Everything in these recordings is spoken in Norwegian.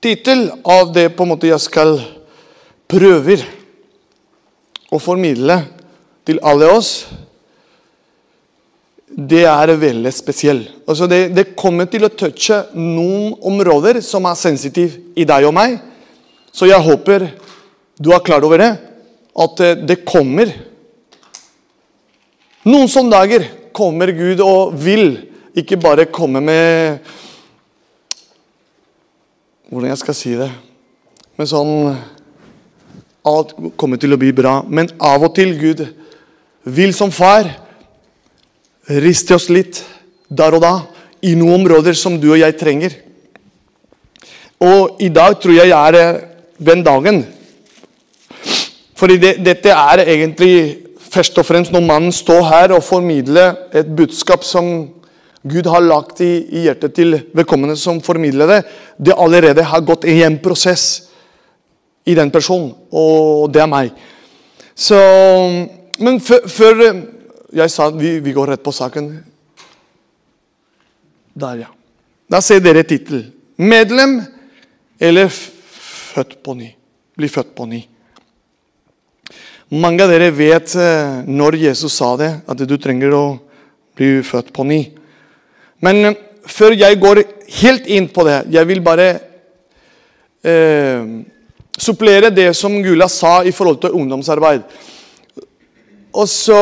tittel av det på en måte jeg skal prøver å formidle til alle oss, det er veldig spesiell. Altså det, det, kommer til å touche noen områder som er sensitive i deg og meg. Så jeg håper du er klar over det. At det kommer. Noen sånne dager kommer Gud og vil ikke bare komme med Hvordan jeg skal si det Men sånn Alt kommer til å bli bra. Men av og til Gud vil som far riste oss litt der og da i noen områder som du og jeg trenger. Og i dag tror jeg er den dagen. Fordi det, dette er egentlig først og fremst når mannen står her og formidler et budskap som Gud har lagt i, i hjertet til vedkommende som formidler det. Det allerede har gått i en prosess i den personen, og det er meg. Så, men før jeg sa vi, vi går rett på saken Der, ja. Da ser dere tittelen. 'Medlem eller født på ny'. Bli født på ny. Mange av dere vet eh, når Jesus sa det, at du trenger å bli født på ny. Men eh, før jeg går helt inn på det, jeg vil bare eh, supplere det som Gula sa i forhold til ungdomsarbeid. Og så,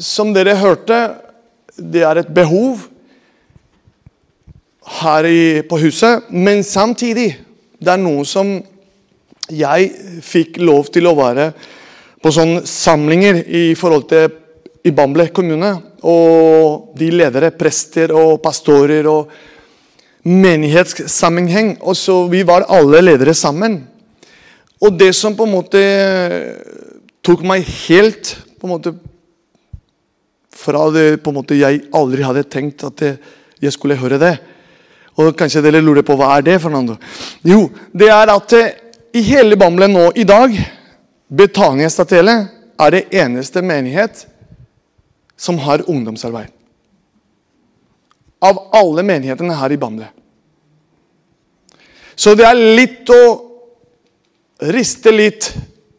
som dere hørte, det er et behov her i, på huset. Men samtidig, det er noe som jeg fikk lov til å være på sånne samlinger i forhold til i Bamble kommune. Og de ledere, prester og pastorer og menighetssammenheng. Og så Vi var alle ledere sammen. Og det som på en måte tok meg helt på en måte fra det på en måte jeg aldri hadde tenkt at jeg skulle høre det. Og kanskje dere lurer på hva er det Fernando? Jo, det er at i hele Bamble nå i dag Betania Statele er det eneste menighet som har ungdomsarbeid. Av alle menighetene her i Bamble. Så det er litt å riste litt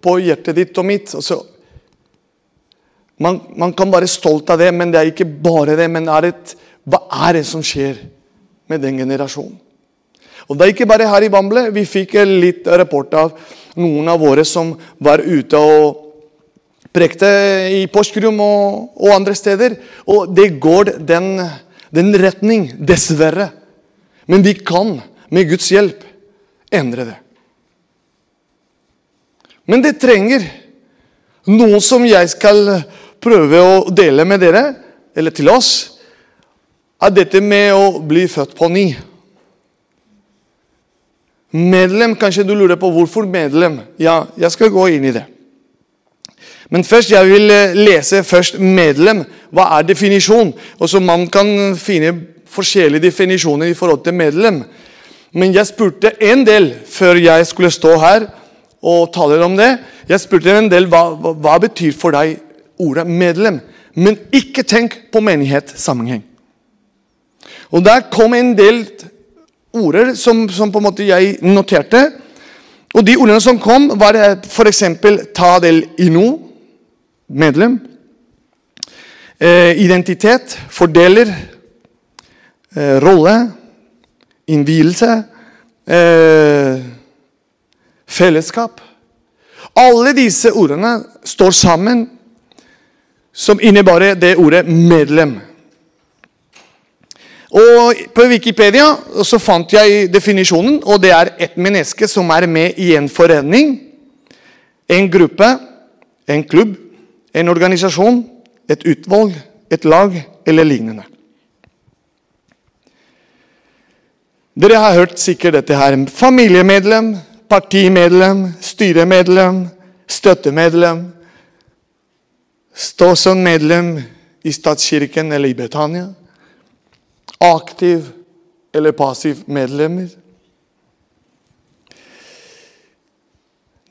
på hjertet ditt og mitt. Altså, man, man, kan være stolt av det, men det er ikke bare det. Men er et, hva er det som skjer med den generasjonen? Og Det er ikke bare her i Bamble. Vi fikk litt rapport av noen av våre som var ute og prekte i Porsgrunn og, og, andre steder. Og det går den, den retning, dessverre. Men vi kan med Guds hjelp endre det. Men det trenger noe som jeg skal prøve å dele med dere, eller til oss, er dette med å bli født på ny. Medlem, kanskje du lurer på hvorfor medlem. Ja, jeg skal gå inn i det. Men først, jeg vil eh, lese først medlem. Hva er definisjon? Også Man kan finne forskjellige definisjoner i forhold til medlem. Men jeg spurte en del før jeg skulle stå her og tale om det. Jeg spurte en del hva, hva, hva betyr for deg ordet medlem. Men ikke tenk på menighet-sammenheng. Og Der kom en del ord som, som, på en måte jeg noterte. Og De ordene som kom, var f.eks. ta del i ino, medlem. Eh, identitet, fordeler, eh, rolle, innvielse. Eh, fellesskap. Alle disse ordene står sammen, som innebærer det ordet 'medlem'. Og På Wikipedia så fant jeg definisjonen, og det er et menneske som er med i en forening, en gruppe, en klubb, en organisasjon, et utvalg, et lag eller lignende. Dere har hørt sikkert dette her. Familiemedlem, partimedlem, styremedlem, støttemedlem. Stå som medlem i statskirken eller i Betania. Aktiv eller passiv medlemmer.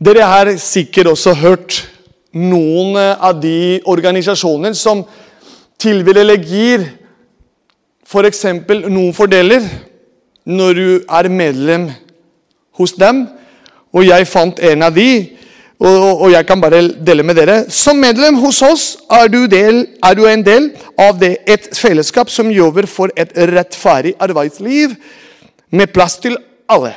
Dere har sikkert også hørt noen av de organisasjoner som tilbyr eller gir f.eks. For noen fordeler når du er medlem hos dem, og jeg fant en av de, og, og jeg kan bare dele med dere. Som medlem hos oss er du, del, er du en del av det, et fellesskap som jobber for et rettferdig arbeidsliv med plass til alle.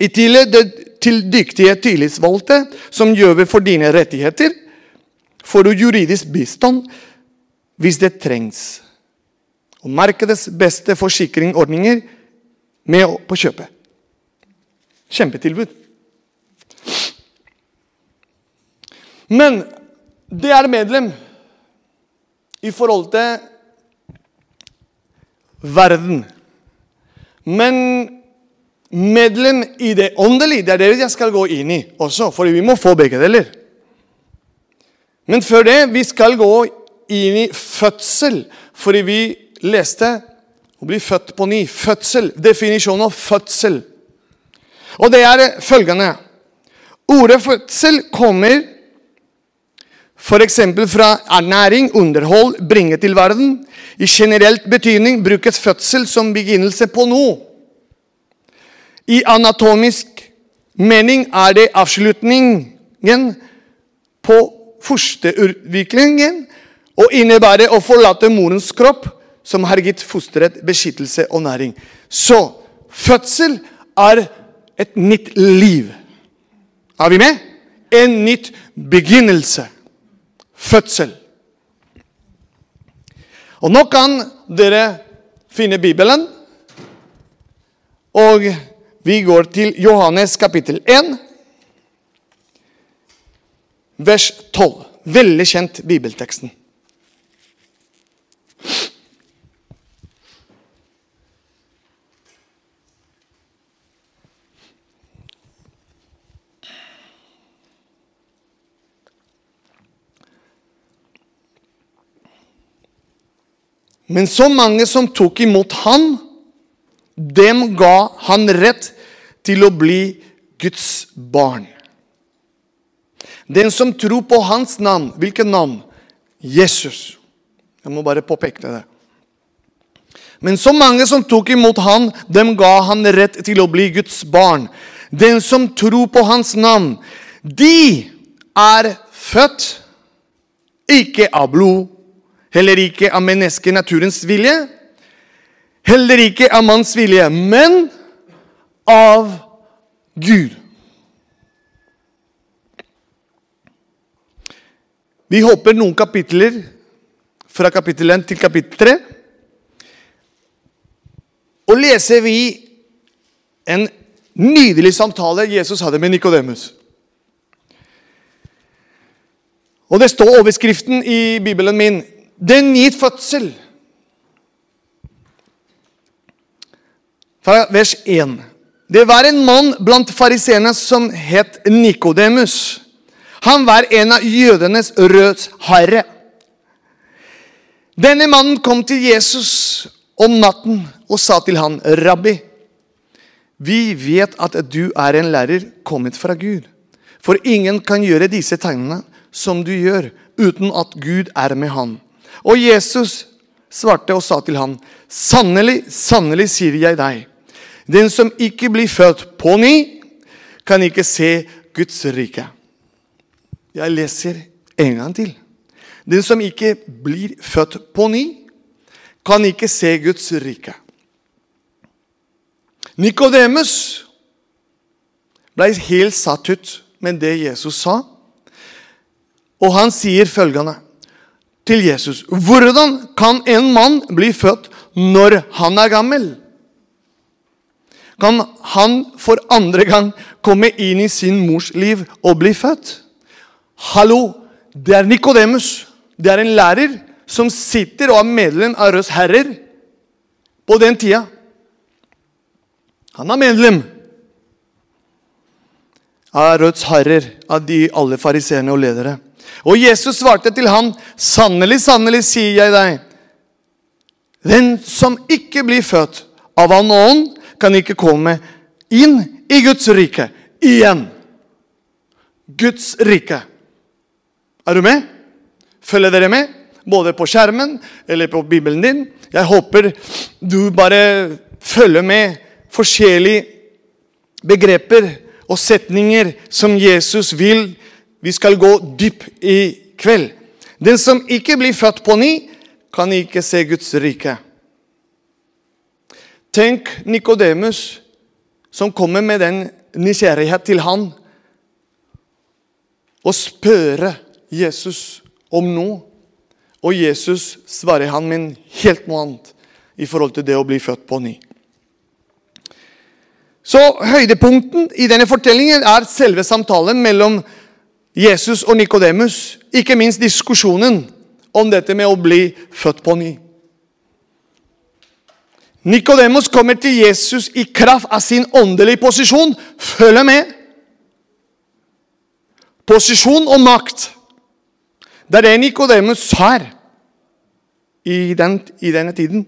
I tillegg til dyktige tillitsvalgte som jobber for dine rettigheter, får du juridisk bistand hvis det trengs. Og markedets beste forsikringsordninger med på kjøpet. Kjempetilbud. Men det er medlem i forhold til verden. Men medlem i det åndelige, det er det jeg skal gå inn i også, for vi må få begge deler. Men før det, vi skal gå inn i fødsel, fordi vi leste å bli født på ny. Fødsel. Definisjonen av fødsel. Og det er følgende Ordet fødsel kommer f.eks. fra ernæring, underhold, bringe til verden. I generelt betydning brukes fødsel som begynnelse på noe. I anatomisk mening er det avslutningen på fosterutviklingen og innebærer å forlate morens kropp, som har gitt fosteret beskyttelse og næring. Så fødsel er et nytt liv. Er vi med? En nytt begynnelse. Fødsel. Og nå kan dere finne Bibelen. Og vi går til Johannes kapittel 1, vers 12. Veldig kjent bibelteksten. Men så mange som tok imot han, dem ga han rett til å bli Guds barn. Den som tror på hans navn Hvilket navn? Jesus. Jeg må bare påpeke det. Men så mange som tok imot han, dem ga han rett til å bli Guds barn. Den som tror på hans navn, de er født ikke av blod, Heller ikke av menneskenaturens vilje. Heller ikke av manns vilje, men av Gud. Vi hopper noen kapitler fra kapittel 1 til kapittel 3. Og leser vi en nydelig samtale Jesus hadde med Nikodemus. Og det står overskriften i Bibelen min den gitt fødsel. Fra vers 1. Det var en mann blant fariseerne som het Nikodemus. Han var en av jødenes rødsherre. Denne mannen kom til Jesus om natten og sa til han, 'Rabbi, vi vet at du er en lærer kommet fra Gud.' For ingen kan gjøre disse tegnene som du gjør, uten at Gud er med han. Og Jesus svarte og sa til ham, sannelig, sannelig sier jeg deg, den som ikke blir født på ny, kan ikke se Guds rike. Jeg leser en gang til. Den som ikke blir født på ny, kan ikke se Guds rike. Nikodemus ble helt satt ut med det Jesus sa. Og han sier følgende til Jesus. Hvordan kan en mann bli født når han er gammel? Kan han for andre gang komme inn i sin mors liv og bli født? Hallo, det er Nikodemus. Det er en lærer som sitter og er medlem av Røds herrer på den tida. Han er medlem av Røds herrer, av de alle fariseerne og ledere. Og Jesus svarte til ham, 'Sannelig, sannelig, sier jeg deg:" Den som ikke blir født av Han ånd, kan ikke komme inn i Guds rike igjen. Guds rike. Er du med? Følger dere med? Både på skjermen eller på Bibelen din. Jeg håper du bare følger med forskjellige begreper og setninger som Jesus vil vi skal gå dypt i kveld. Den som ikke blir født på ny, kan ikke se Guds rike. Tenk Nikodemus, som kommer med den nysgjerrighet til han og spørre Jesus om noe. Og Jesus svarer han med helt noe annet i forhold til det å bli født på ny. Så Høydepunkten i denne fortellingen er selve samtalen mellom Jesus og Nikodemus. Ikke minst diskusjonen om dette med å bli født på ny. Nikodemus kommer til Jesus i kraft av sin åndelige posisjon. Følg med! Posisjon og makt. Det er det Nikodemus har i, den, i denne tiden.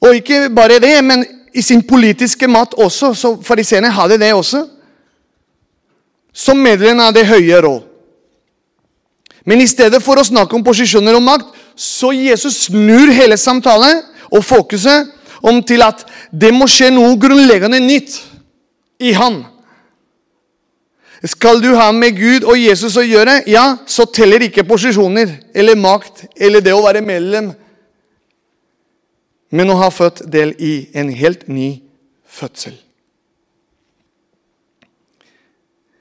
Og ikke bare det, men i sin politiske mat også. Så fariseerne hadde det også. Som medlem av det høye råd. Men i stedet for å snakke om posisjoner og makt, så Jesus snur hele samtalen og fokuset om til at det må skje noe grunnleggende nytt i han. Skal du ha med Gud og Jesus å gjøre, ja, så teller ikke posisjoner eller makt eller det å være medlem, men å ha født del i en helt ny fødsel.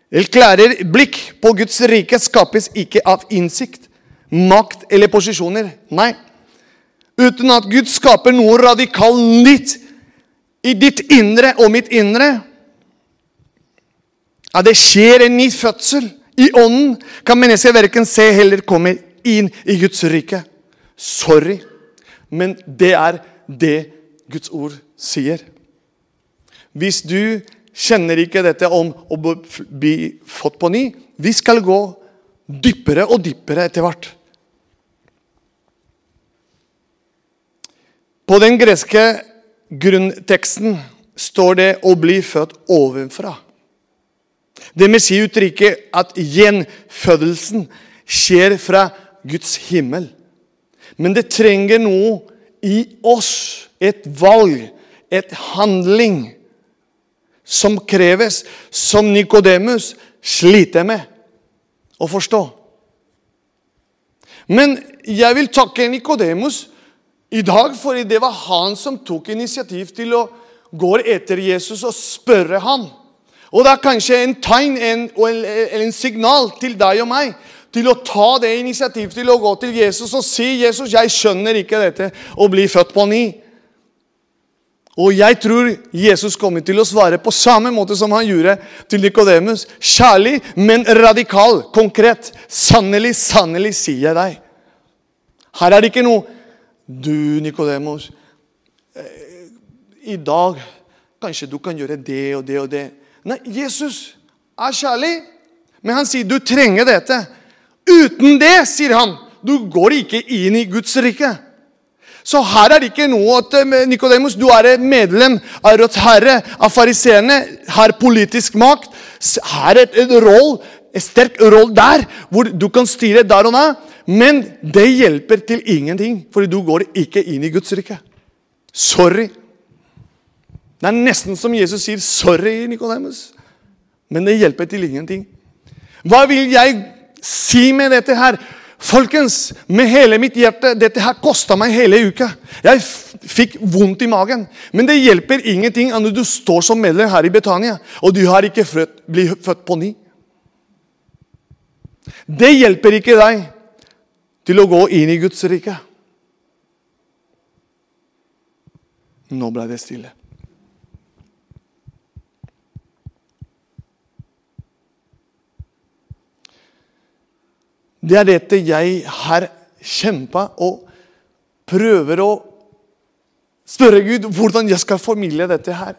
Klarer blikk på Guds rike skapes ikke av innsikt, makt eller posisjoner. Nei. Uten at Gud skaper noe radikalt nytt i ditt indre og mitt indre, at det skjer en ny fødsel i ånden, kan mennesket verken se heller komme inn i Guds rike. Sorry, men det er det Guds ord sier. Hvis du kjenner ikke dette om å bli fått på ny Vi skal gå dypere og dypere etter hvert. På den greske grunnteksten står det 'å bli født ovenfra'. Det vil si uttrykket at gjenfødelsen skjer fra Guds himmel. Men det trenger noe i oss, et valg, et handling, som kreves, som Nikodemus sliter med å forstå. Men jeg vil takke Nikodemus i dag, fordi det var han som tok initiativ til å gå etter Jesus og spørre ham. Og det er kanskje en tegn eller en signal til deg og meg til å ta det initiativ til å gå til Jesus og si Jesus, jeg skjønner ikke dette å bli født på ny. Og jeg tror Jesus kommer til å svare på samme måte som han gjorde til Nikodemus. Kjærlig, men radikal, konkret. Sannelig, sannelig sier jeg deg. Her er det ikke noe Du, Nikodemus, eh, i dag kanskje du kan gjøre det og det og det. Nei, Jesus er kjærlig, men han sier du trenger dette. Uten det, sier han, du går ikke inn i Guds rike. Så her er det ikke noe at eh, Nikodemus, du er medlem av Rødt Herre, av fariseerne, har politisk makt. Her er et en sterk roll der, hvor du kan styre der og da. Men det hjelper til ingenting, fordi du går ikke inn i Guds rike. Sorry. Det er nesten som Jesus sier 'sorry, Nikodemus'. Men det hjelper til ingenting. Hva vil jeg si med dette her? Folkens, med hele mitt hjerte, dette her kosta meg hele uka. Jeg fikk vondt i magen. Men det hjelper ingenting når du står som medlem her i Betania, og du har ikke blitt født på ny. Det hjelper ikke deg til å gå inn i Guds rike. Nå ble det stille. Det er dette jeg har kjempa og prøver å spørre Gud hvordan jeg skal formidle dette her.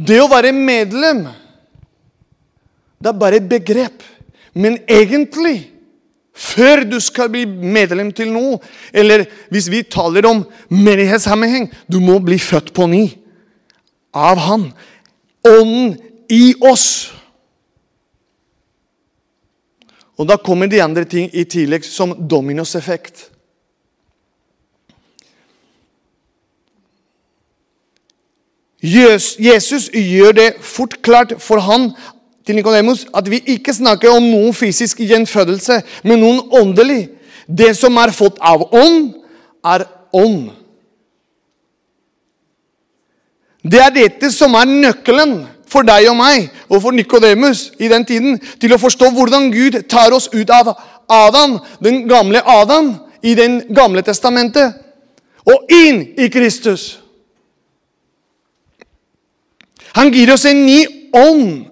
Det å være medlem, det er bare et begrep. Men egentlig, før du skal bli medlem til noe, eller hvis vi taler om menighetssammenheng, du må bli født på ny av Han. Ånden i oss. Og da kommer de andre ting i tillegg, som dominoseffekt. Jes- Jesus gjør det fort klart for han til Nikodemus at vi ikke snakker om noen fysisk gjenfødelse, men noen åndelig. Det som er fått av ånd, er ånd. Det er dette som er nøkkelen for deg og meg og for Nikodemus i den tiden til å forstå hvordan Gud tar oss ut av Adam, den gamle Adam, i den gamle testamentet, og inn i Kristus. Han gir oss en ny ånd.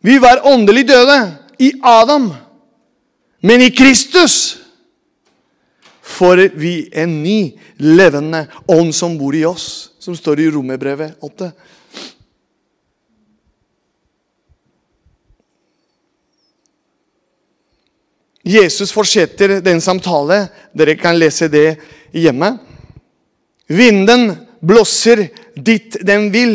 Vi var åndelig døde i Adam, men i Kristus får vi en ny, levende ånd som bor i oss, som står i Romerbrevet 8. Jesus fortsetter den samtale. Dere kan lese det hjemme. Vinden blåser dit den vil.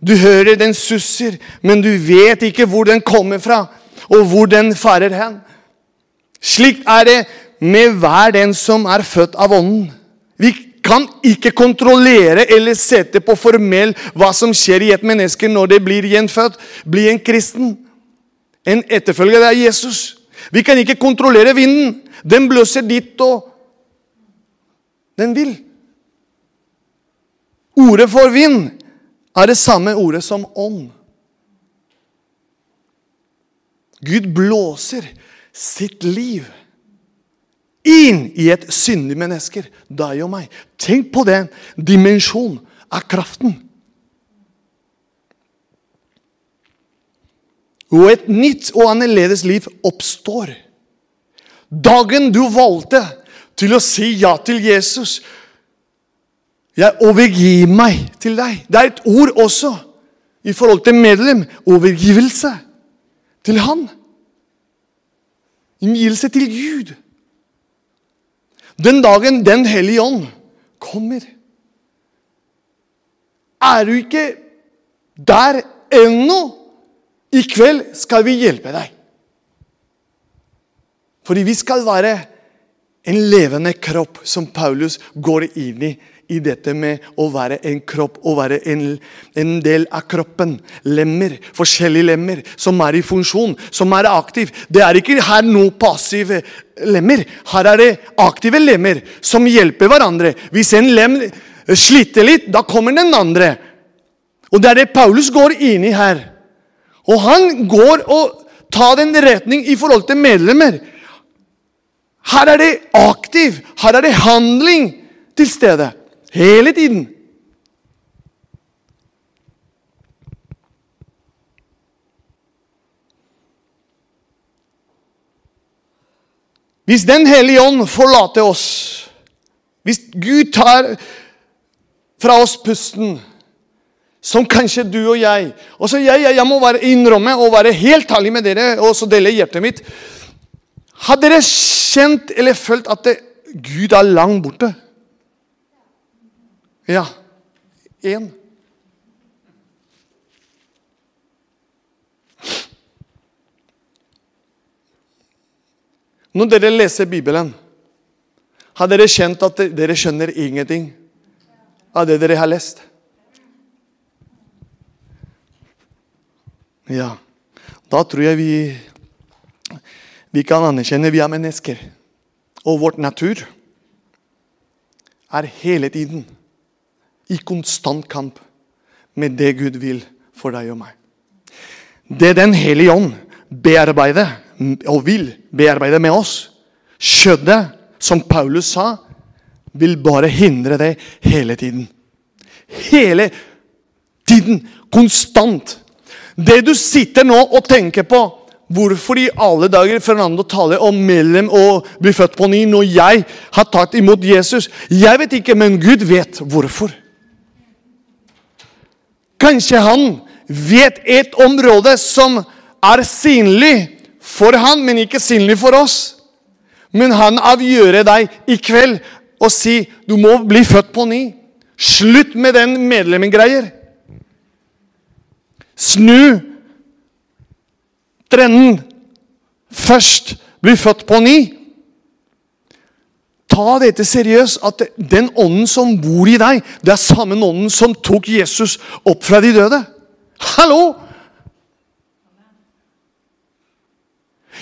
Du hører den susser, men du vet ikke hvor den kommer fra, og hvor den farer hen. Slik er det med hver den som er født av Ånden. Vi kan ikke kontrollere eller sette på formell hva som skjer i et menneske når det blir gjenfødt. Bli en kristen. En etterfølger av Jesus. Vi kan ikke kontrollere vinden. Den blåser dit og den vil. Ordet for vind er det samme ordet som ånd. Gud blåser sitt liv inn i et syndig menneske, deg og meg. Tenk på den dimensjonen av kraften. Og et nytt og annerledes liv oppstår. Dagen du valgte til å si ja til Jesus. Jeg overgir meg til deg. Det er et ord også i forhold til medlem. Overgivelse til Han. Inngivelse til Gud. Den dagen Den hellige ånd kommer, er du ikke der ennå. I kveld skal vi hjelpe deg. Fordi vi skal være en levende kropp, som Paulus går inn i i dette med å være en kropp, å være en, en del av kroppen. Lemmer, forskjellige lemmer som er i funksjon, som er aktiv. Det er ikke her noe passive lemmer. Her er det aktive lemmer som hjelper hverandre. Hvis en lem sliter litt, da kommer den andre. Og det er det Paulus går inn i her. Og han går og tar den retning i forhold til medlemmer. Her er det aktiv, her er det handling til stede. Hele tiden. Hvis Den hellige ånd forlater oss, hvis Gud tar fra oss pusten som kanskje du og jeg. Og så jeg, jeg, jeg må være innrømme og være helt ærlig med dere og så dele hjertet mitt. Har dere kjent eller følt at det, Gud er langt borte? Ja. Én. Når dere leser Bibelen, har dere kjent at dere skjønner ingenting av det dere har lest? Ja, da tror jeg vi, vi kan anerkjenne vi er mennesker. Og vårt natur er hele tiden i konstant kamp med det Gud vil for deg og meg. Det Den hellige ånd bearbeider og vil bearbeide med oss, skjønnet, som Paulus sa, vil bare hindre det hele tiden. Hele tiden. Konstant. Det du sitter nå og tenker på Hvorfor i alle dager Fernando taler om mellom og bli født på ny når jeg har tatt imot Jesus? Jeg vet ikke, men Gud vet hvorfor. Kanskje han vet et område som er synlig for han, men ikke synlig for oss. Men han avgjør deg i kveld og si du må bli født på ny. Slutt med den medlemmegreier. Snu trenden. Først bli født på ny. Ta dette seriøst. At den ånden som bor i deg, det er samme ånden som tok Jesus opp fra de døde. Hallo!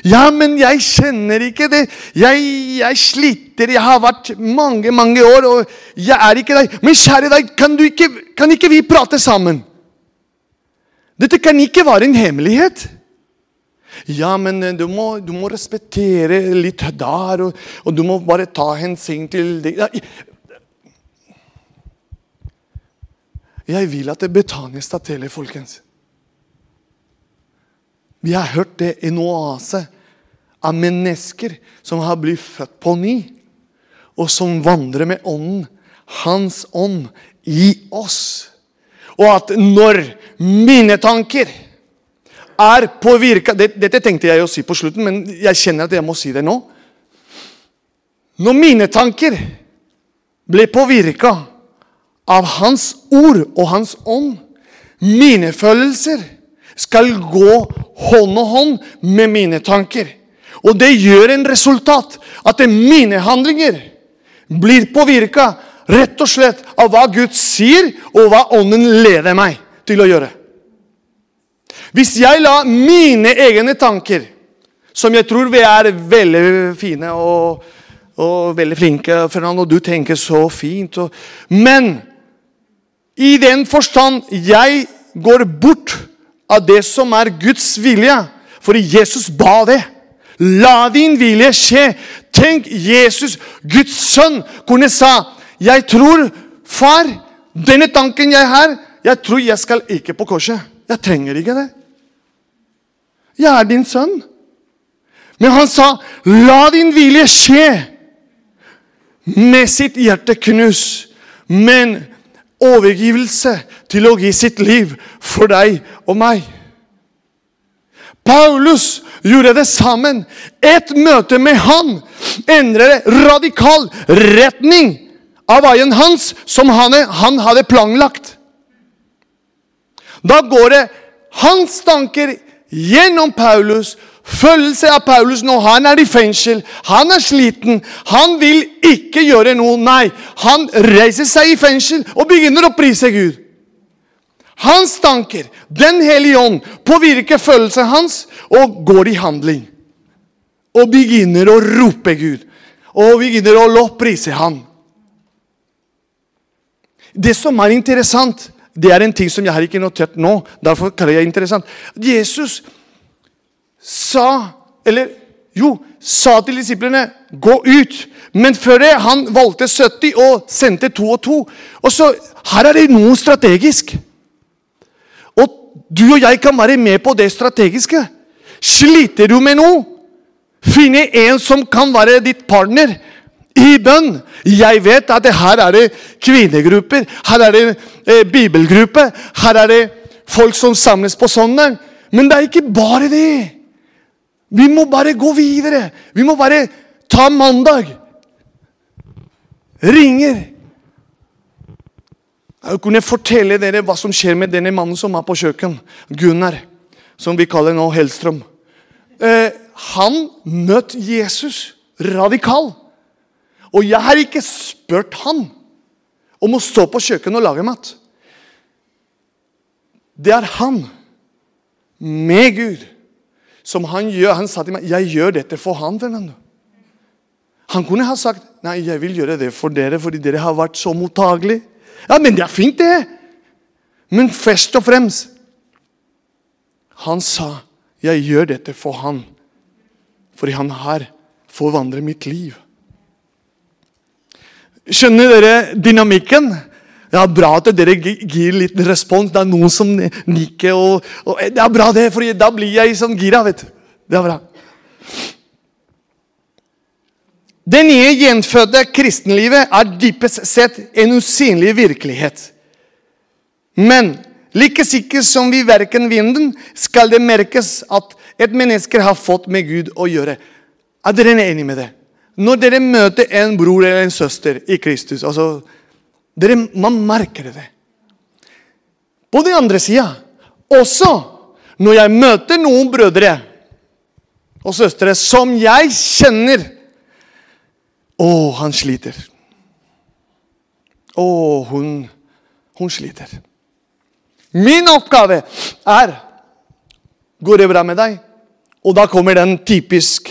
Ja, men jeg kjenner ikke det. Jeg, jeg, sliter. Jeg har vært mange mange år, og jeg er ikke deg. Men kjære deg, kan, ikke, kan ikke vi prate sammen? Dette kan ikke være en hemmelighet. Ja, men eh, du må, du må respektere litt der, og, og, du må bare ta hensyn til det. Jeg vil at Betania skal telle, folkens. Vi har hørt det i en oase av mennesker som har blitt født på ny, og som vandrer med ånden, Hans ånd, i oss. Og at når mine tanker er påvirka Dette tenkte jeg å si på slutten, men jeg kjenner at jeg må si det nå. Når mine tanker ble påvirka av Hans ord og Hans ånd, mine følelser skal gå hånd og hånd med mine tanker. Og det gjør en resultat at mine handlinger blir påvirka rett og slett av hva Gud sier, og hva Ånden leder meg til å gjøre. Hvis jeg la mine egne tanker, som jeg tror vi er veldig fine og, og veldig flinke Fernando, du tenker så fint og, Men i den forstand jeg går bort av det som er Guds vilje for Jesus ba det. La din vilje skje. Tenk Jesus, Guds sønn, kunne sa Jeg tror, far, denne tanken jeg har Jeg tror jeg skal ikke på korset. Jeg trenger ikke det. Jeg er din sønn. Men han sa, 'La din vilje skje' med sitt hjerte knus. Men overgivelse til å gi sitt liv for deg og meg. Paulus gjorde det sammen. Et møte med han endret radikal retning av veien hans som han, hadde planlagt. Da går det hans tanker gjennom Paulus, følelse av Paulus når han er i fengsel. Han er sliten. Han vil ikke gjøre noe. Nei, han reiser seg i fengsel og begynner å prise Gud. Hans tanker, Den hellige ånd, påvirker følelsen hans og går i handling. Og begynner å rope Gud. Og begynner å lovprise Han. Det som er interessant, det er en ting som jeg har ikke notert nå. Derfor kaller jeg det interessant. Jesus sa Eller jo, sa til disiplene 'gå ut'. Men før det han valgte 70 og sendte to og to. Og så, Her er det noe strategisk. Og du og jeg kan være med på det strategiske. Sliter du med noe? Finne en som kan være ditt partner i bønn. Jeg vet at her er det kvinnegrupper, her er det eh, bibelgrupper, her er det folk som samles på søndag. Men det er ikke bare det. Vi må bare gå videre. Vi må bare ta mandag. Ringer. Jeg kunne fortelle dere hva som skjer med denne mannen som er på kjøkken. Gunnar, som vi kaller nå Hellstrøm. Eh, han møtte Jesus radikal. Og jeg har ikke spurt han om å stå på kjøkkenet og lage mat. Det er han, med Gud, som han gjør. Han sa til meg 'Jeg gjør dette for han, Fernando'. Han kunne ha sagt 'Nei, jeg vil gjøre det for dere fordi dere har vært så mottagelige'. Ja, men det er fint, det. Men først og fremst Han sa 'Jeg gjør dette for han', fordi han har forvandlet mitt liv'. Skjønner dere dynamikken? Det er bra at dere gir litt respons. Det er noen som nikker. Og, og, det er bra, det, for da blir jeg sånn gira. vet du. Det er bra. Det nye gjenfødte kristenlivet er dypest sett en usynlig virkelighet. Men like sikkert som vi verken vinden, skal det merkes at et menneske har fått med Gud å gjøre. Er dere enige med det? Når dere møter en bror eller en søster i Kristus altså, dere, Man merker det. På den andre sida også når jeg møter noen brødre og søstre som jeg kjenner Å, han sliter. Å, hun, hun sliter. Min oppgave er Går det bra med deg? Og da kommer den typisk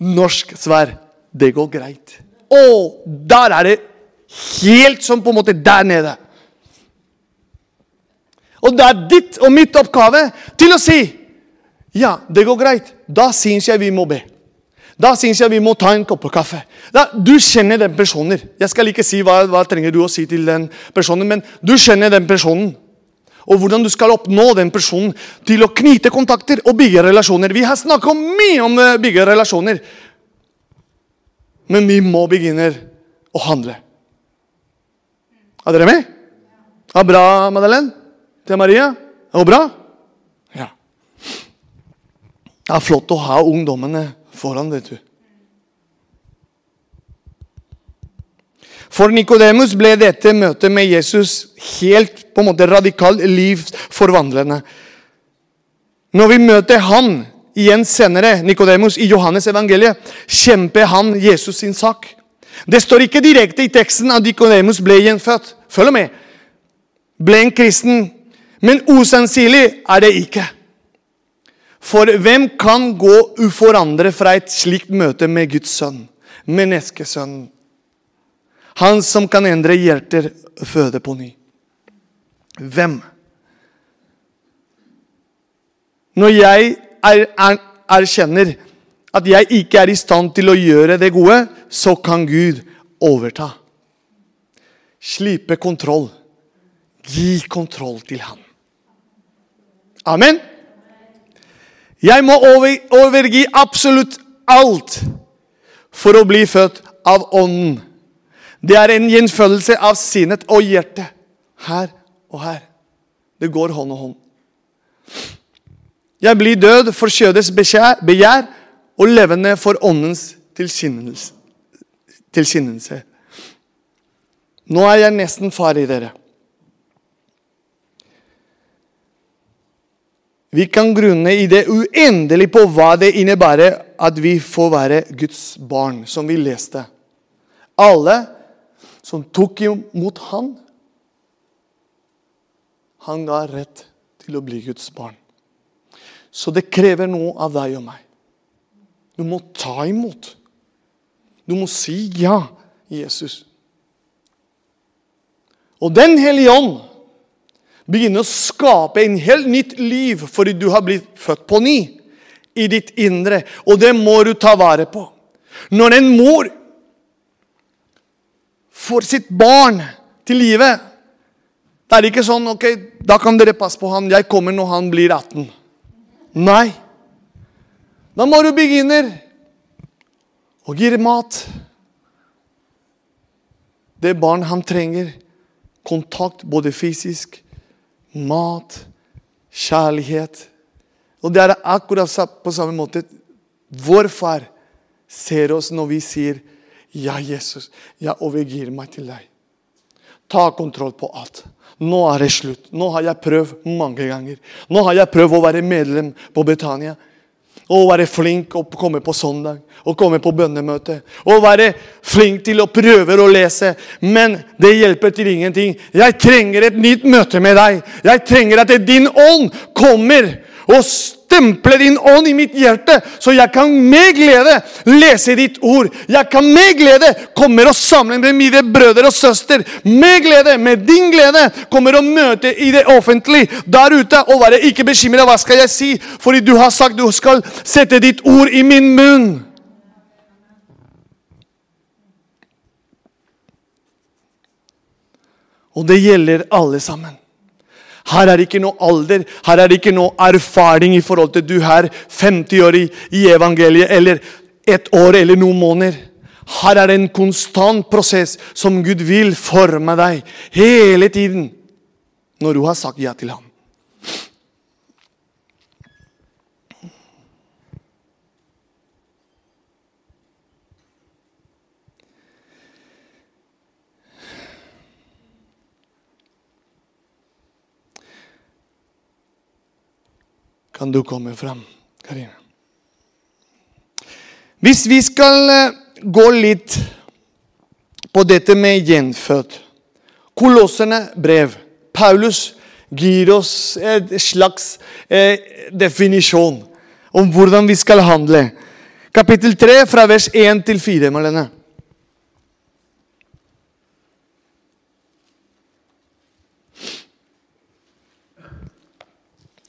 norsk svær, Det går greit. Og der er det helt som på en måte der nede. Og det er ditt og mitt oppgave til å si ja, det går greit. Da syns jeg vi må be. Da syns jeg vi må ta en kopp kaffe. Da, du kjenner den personen. Jeg skal ikke si hva, hva trenger du å si til den personen, men du kjenner den personen og hvordan du skal oppnå den personen til å knyte kontakter og bygge relasjoner. Vi har snakket mye om å eh, bygge relasjoner, men vi må begynne å handle. Er dere med? Ja, bra, Madeleine? Til Maria? Er går bra? Ja. Det er flott å ha ungdommene foran, vet du. For Nikodemus ble dette møtet med Jesus helt på en måte radikalt livsforvandlende. Når vi møter han igjen senere, Nikodemus, i Johannes evangeliet, kjemper han Jesus sin sak. Det står ikke direkte i teksten at Nikodemus ble gjenfødt. Følg med. Ble en kristen. Men usannsynlig er det ikke. For hvem kan gå uforandret fra et slikt møte med Guds sønn? Menneskesønnen. Han som kan endre hjerter, føde på ny. Hvem? Når jeg er, er, erkjenner at jeg ikke er i stand til å gjøre det gode, så kan Gud overta. Slipe kontroll. Gi kontroll til ham. Amen. Jeg må over, overgi absolutt alt for å bli født av Ånden. Det er en gjenfølelse av sinnet og hjertet. Her og her. Det går hånd og hånd. Jeg blir død for kjødets begjær og levende for åndens tilkynnelse. Nå er jeg nesten ferdig, dere. Vi kan grunne i det uendelige på hva det innebærer at vi får være Guds barn, som vi leste. Alle som tok imot han, han ga rett til å bli Guds barn. Så det krever noe av deg og meg. Du må ta imot. Du må si ja, Jesus. Og Den hellige ånd begynner å skape en helt nytt liv fordi du har blitt født på ny i ditt indre. Og det må du ta vare på. Når en mor får sitt barn til livet. Det er ikke sånn ok, da kan dere passe på han, jeg kommer når han blir 18. Nei. Da må du begynne å gi mat. Det barn han trenger. Kontakt, både fysisk, mat, kjærlighet. Og det er akkurat på samme måte vår far ser oss når vi sier ja, Jesus, jeg overgir meg til deg. Ta kontroll på alt. Nå er det slutt. Nå har jeg prøvd mange ganger. Nå har jeg prøvd å være medlem på Betania. Å være flink å komme på søndag og komme på bønnemøte. Å være flink til å prøve å lese. Men det hjelper til ingenting. Jeg trenger et nytt møte med deg. Jeg trenger at din ånd kommer og stemple din ånd i mitt hjerte, så jeg kan med glede lese ditt ord. Jeg kan med glede komme og samle med mine brødre og søster. Med glede, med din glede, kommer og møte i det offentlige der ute og være ikke bekymra. Hva skal jeg si? Fordi du har sagt du skal sette ditt ord i min munn. Og det gjelder alle sammen. Her er det ikke noe alder, her er det ikke noe erfaring i forhold til du her, 50 år i, i evangeliet, eller et år eller noen måneder. Her er det en konstant prosess som Gud vil forme deg hele tiden når du har sagt ja til ham. Kan du komme fram, Karina. Hvis vi skal eh, gå litt på dette med gjenfødt. Kolosserne brev. Paulus gir oss et slags eh, definisjon om hvordan vi skal handle. Kapittel 3, fra vers 1 til 4, Marlene.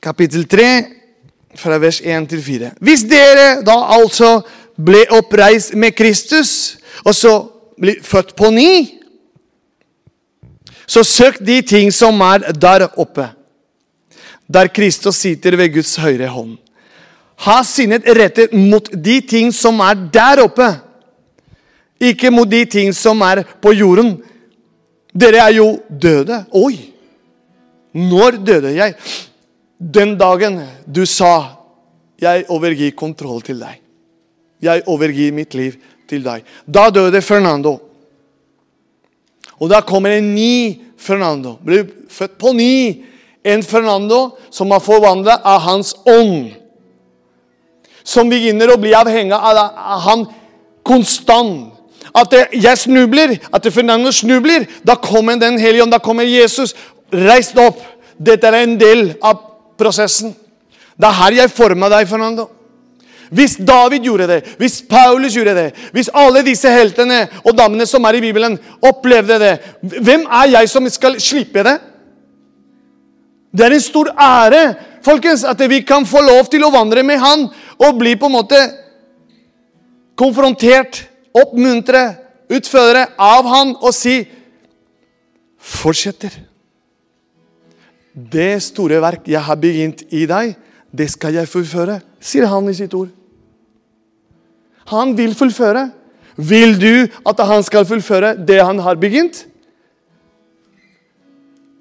Kapittel 3, fra vers 1 til 4. Hvis dere da altså ble oppreist med Kristus, og så ble født på ny, så søk de ting som er der oppe, der Kristus sitter ved Guds høyre hånd. Ha sinnet rettet mot de ting som er der oppe, ikke mot de ting som er på jorden. Dere er jo døde. Oi! Når døde jeg? Den dagen du sa 'Jeg overgir kontroll til deg'. Jeg overgir mitt liv til deg. Da døde Fernando. Og da kommer en ny Fernando. Blir født på ny. En Fernando som er forvandla av hans ånd. Som begynner å bli avhengig av han konstant. At jeg snubler, at Fernando snubler. Da kommer Den hellige ånd, da kommer Jesus. Reis deg opp. Dette er en del av prosessen. Det er her jeg forma deg, Fernando. Hvis David gjorde det, hvis Paulus gjorde det, hvis alle disse heltene og damene som er i Bibelen, opplevde det, hvem er jeg som skal slippe det? Det er en stor ære folkens, at vi kan få lov til å vandre med Han og bli på en måte konfrontert, oppmuntre, utføre av Han og si Fortsetter. Det store verk jeg har begynt i deg, det skal jeg fullføre, sier han i sitt ord. Han vil fullføre. Vil du at han skal fullføre det han har begynt?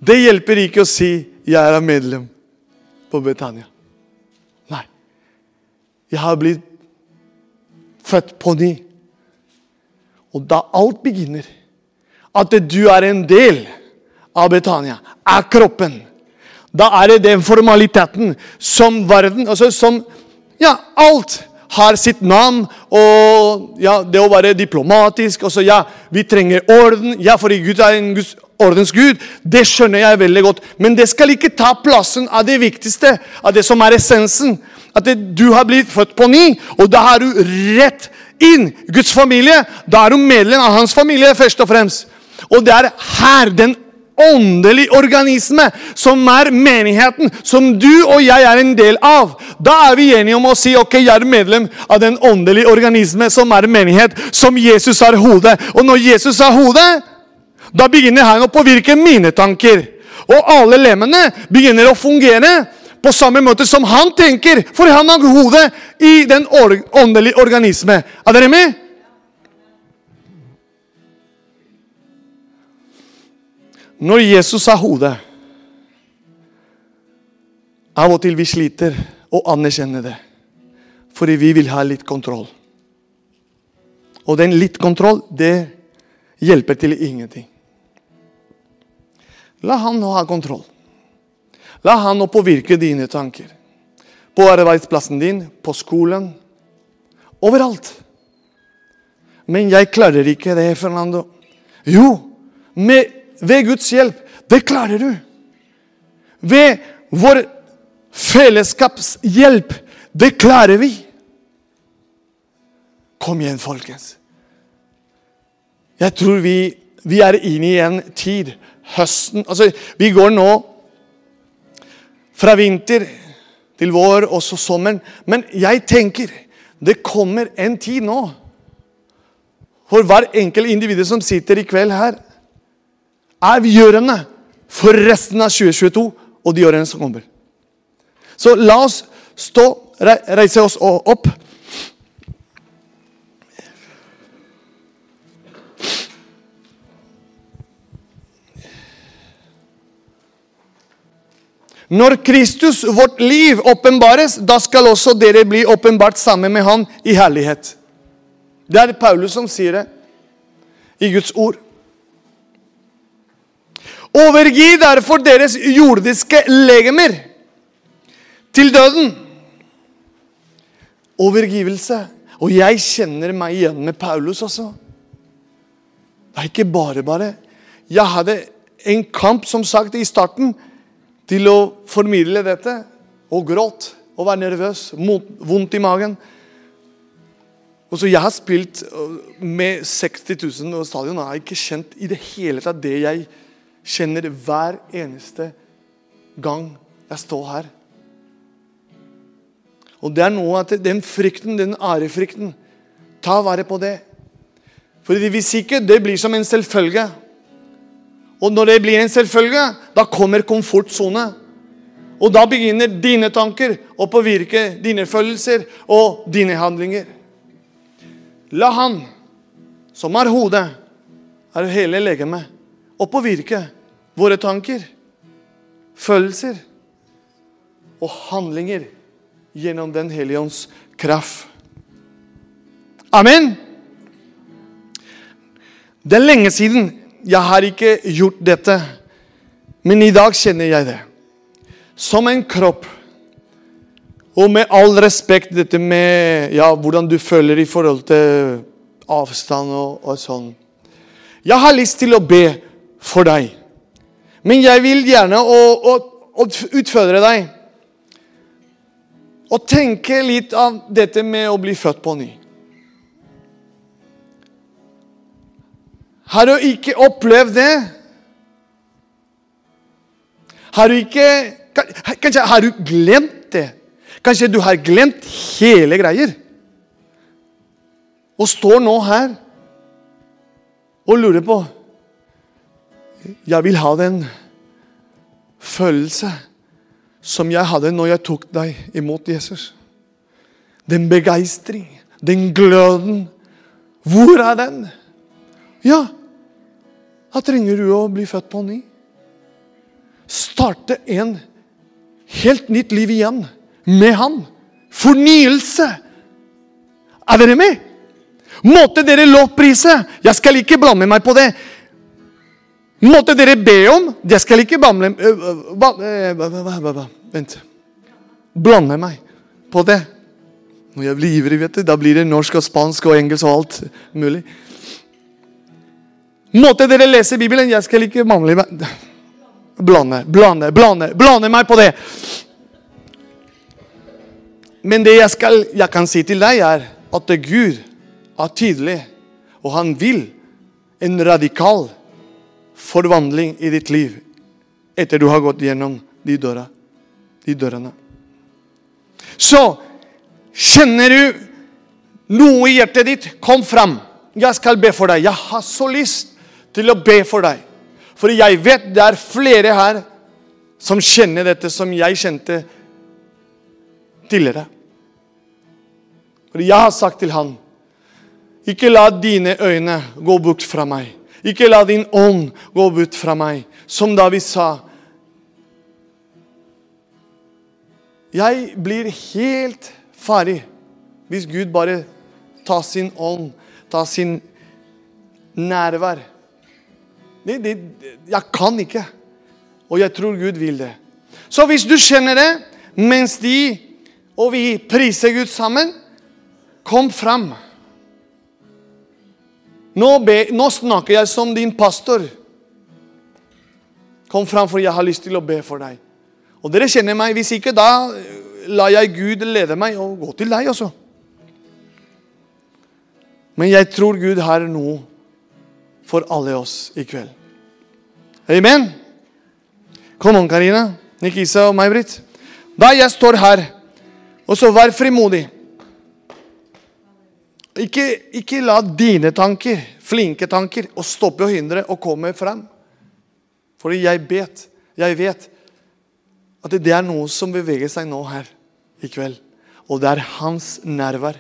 Det hjelper ikke å si 'jeg er medlem på Betania'. Nei. Jeg har blitt født på ny. Og da alt begynner, at du er en del av Betania, er kroppen da er det den formaliteten som verden altså som, Ja, alt har sitt navn. Og ja, det å være diplomatisk og så, ja, Vi trenger orden. Ja, fordi Gud er en Guds ordens Gud. Det skjønner jeg veldig godt. Men det skal ikke ta plassen av det viktigste, av det som er essensen. At det, du har blitt født på ny, og da har du rett inn Guds familie. Da er du medlem av hans familie, først og fremst. Og det er her den åndelig organisme, som er menigheten, som du og jeg er en del av. Da er vi enige om å si ok, jeg er medlem av den åndelige organisme som er menighet, som Jesus er hodet. Og når Jesus er hodet, da begynner han å påvirke mine tanker. Og alle lemmene begynner å fungere på samme måte som han tenker, for han har hodet i den åndelige organisme. Er dere med? Når Jesus er hodet Av og til vi sliter å anerkjenne det. Fordi vi vil ha litt kontroll. Og den litt kontroll, det hjelper til ingenting. La han nå ha kontroll. La han nå påvirke dine tanker. På arbeidsplassen din, på skolen, overalt. Men jeg klarer ikke det, Fernando. Jo, med ved Guds hjelp. Det klarer du. Ved vår fellesskapshjelp. Det klarer vi. Kom igjen, folkens. Jeg tror vi, vi er inne i en tid, høsten altså, Vi går nå fra vinter til vår og så sommeren. Men jeg tenker det kommer en tid nå for hver enkelt individ som sitter i kveld her avgjørende for resten av 2022 og de årene som kommer. Så la oss stå, reise oss opp. Når Kristus, vårt liv, åpenbares, da skal også dere bli åpenbart sammen med Han i herlighet. Det er Paulus som sier det i Guds ord. Overgi derfor deres jordiske legemer til døden. Overgivelse. Og jeg kjenner meg igjen med Paulus også. Det er ikke bare bare. Jeg hadde en kamp, som sagt, i starten til å formidle dette. Og gråt og var nervøs. Vondt i magen. Og så Jeg har spilt øh, med 60 000 og stadion og har ikke kjent i det hele tatt det jeg kjenner hver eneste gang jeg står her. Og det er noe at Den frykten, den ærefrykten, ta vare på det. For Hvis ikke, det blir som en selvfølge. Og når det blir en selvfølge, da kommer komfortsone. Og da begynner dine tanker å påvirke dine følelser og dine handlinger. La Han, som er hodet, er hele legemet, å påvirke våre tanker, følelser og handlinger gjennom Den hellige ånds kraft. Amen. Det er lenge siden. Jeg har ikke gjort dette. Men i dag kjenner jeg det. Som en kropp. Og med all respekt dette med ja, hvordan du føler i forhold til avstand og, og sånn. Jeg har lyst til å be for deg. Men jeg vil gjerne å, å, å utfordre deg. Og tenke litt av dette med å bli født på ny. Har du ikke opplevd det? Har du ikke Kanskje har du glemt det? Kanskje du har glemt hele greier? Og står nå her og lurer på Jeg vil ha den følelse som jeg hadde når jeg tok deg imot Jesus. Den begeistring, den gløden. Hvor er den? Ja, da trenger du å bli født på ny. Starte en helt nytt liv igjen med Han. Fornyelse. Er dere med? Måtte dere lovprise. Jeg skal ikke blande meg på det. Måtte dere be om. Jeg skal ikke blande Vent. Blande meg på det. Når jeg blir ivrig, vet du, da blir det norsk og spansk og engelsk og alt mulig. Måtte dere lese Bibelen. Jeg skal ikke blande, blande, blande, blande, blande meg på det. Men det jeg, skal, jeg kan si til deg, er at Gud er tydelig, og han vil en radikal forvandling i ditt liv etter du har gått gjennom de, døra, de dørene. Så kjenner du noe i hjertet ditt, kom fram. Jeg skal be for deg. Jeg har så lyst til å be for deg. For jeg vet det er flere her som kjenner dette som jeg kjente tidligere. For jeg har sagt til han ikke la dine øyne gå bort fra meg. Ikke la din ånd gå bort fra meg. Som da vi sa Jeg blir helt ferdig hvis Gud bare tar sin ånd, tar sin nærvær det, det, jeg kan ikke. Og jeg tror Gud vil det. Så hvis du kjenner det, mens de og vi priser Gud sammen, kom fram. Nå, be, nå snakker jeg som din pastor. Kom fram, for jeg har lyst til å be for deg. Og dere kjenner meg. Hvis ikke, da lar jeg Gud lede meg og gå til deg også. Men jeg tror Gud har noe for alle oss i kveld. Amen. Kom an, Karina, Nikisa og May-Britt. Da jeg står her, og så vær frimodig. Ikke, ikke, la dine tanker, flinke tanker, å stoppe og hindre å komme frem. Fordi jeg vet, jeg vet at det er noe som beveger seg nå her i kveld. Og det er hans nærvær.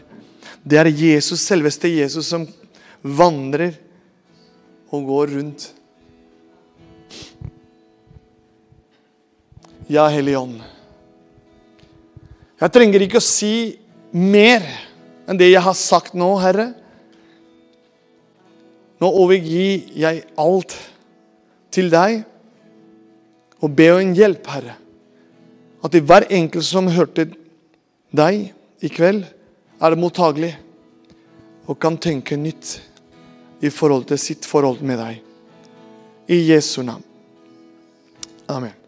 Det er Jesus, selveste Jesus som vandrer og går rundt. Ja, Hellige Ånd. Jeg trenger ikke å si mer enn det jeg har sagt nå, Herre. Nå overgir jeg alt til deg og ber om hjelp, Herre. At det hver enkelt som hørte deg i kveld, er mottagelig og kan tenke nytt i forhold til sitt forhold med deg. I Jesu navn. Amen.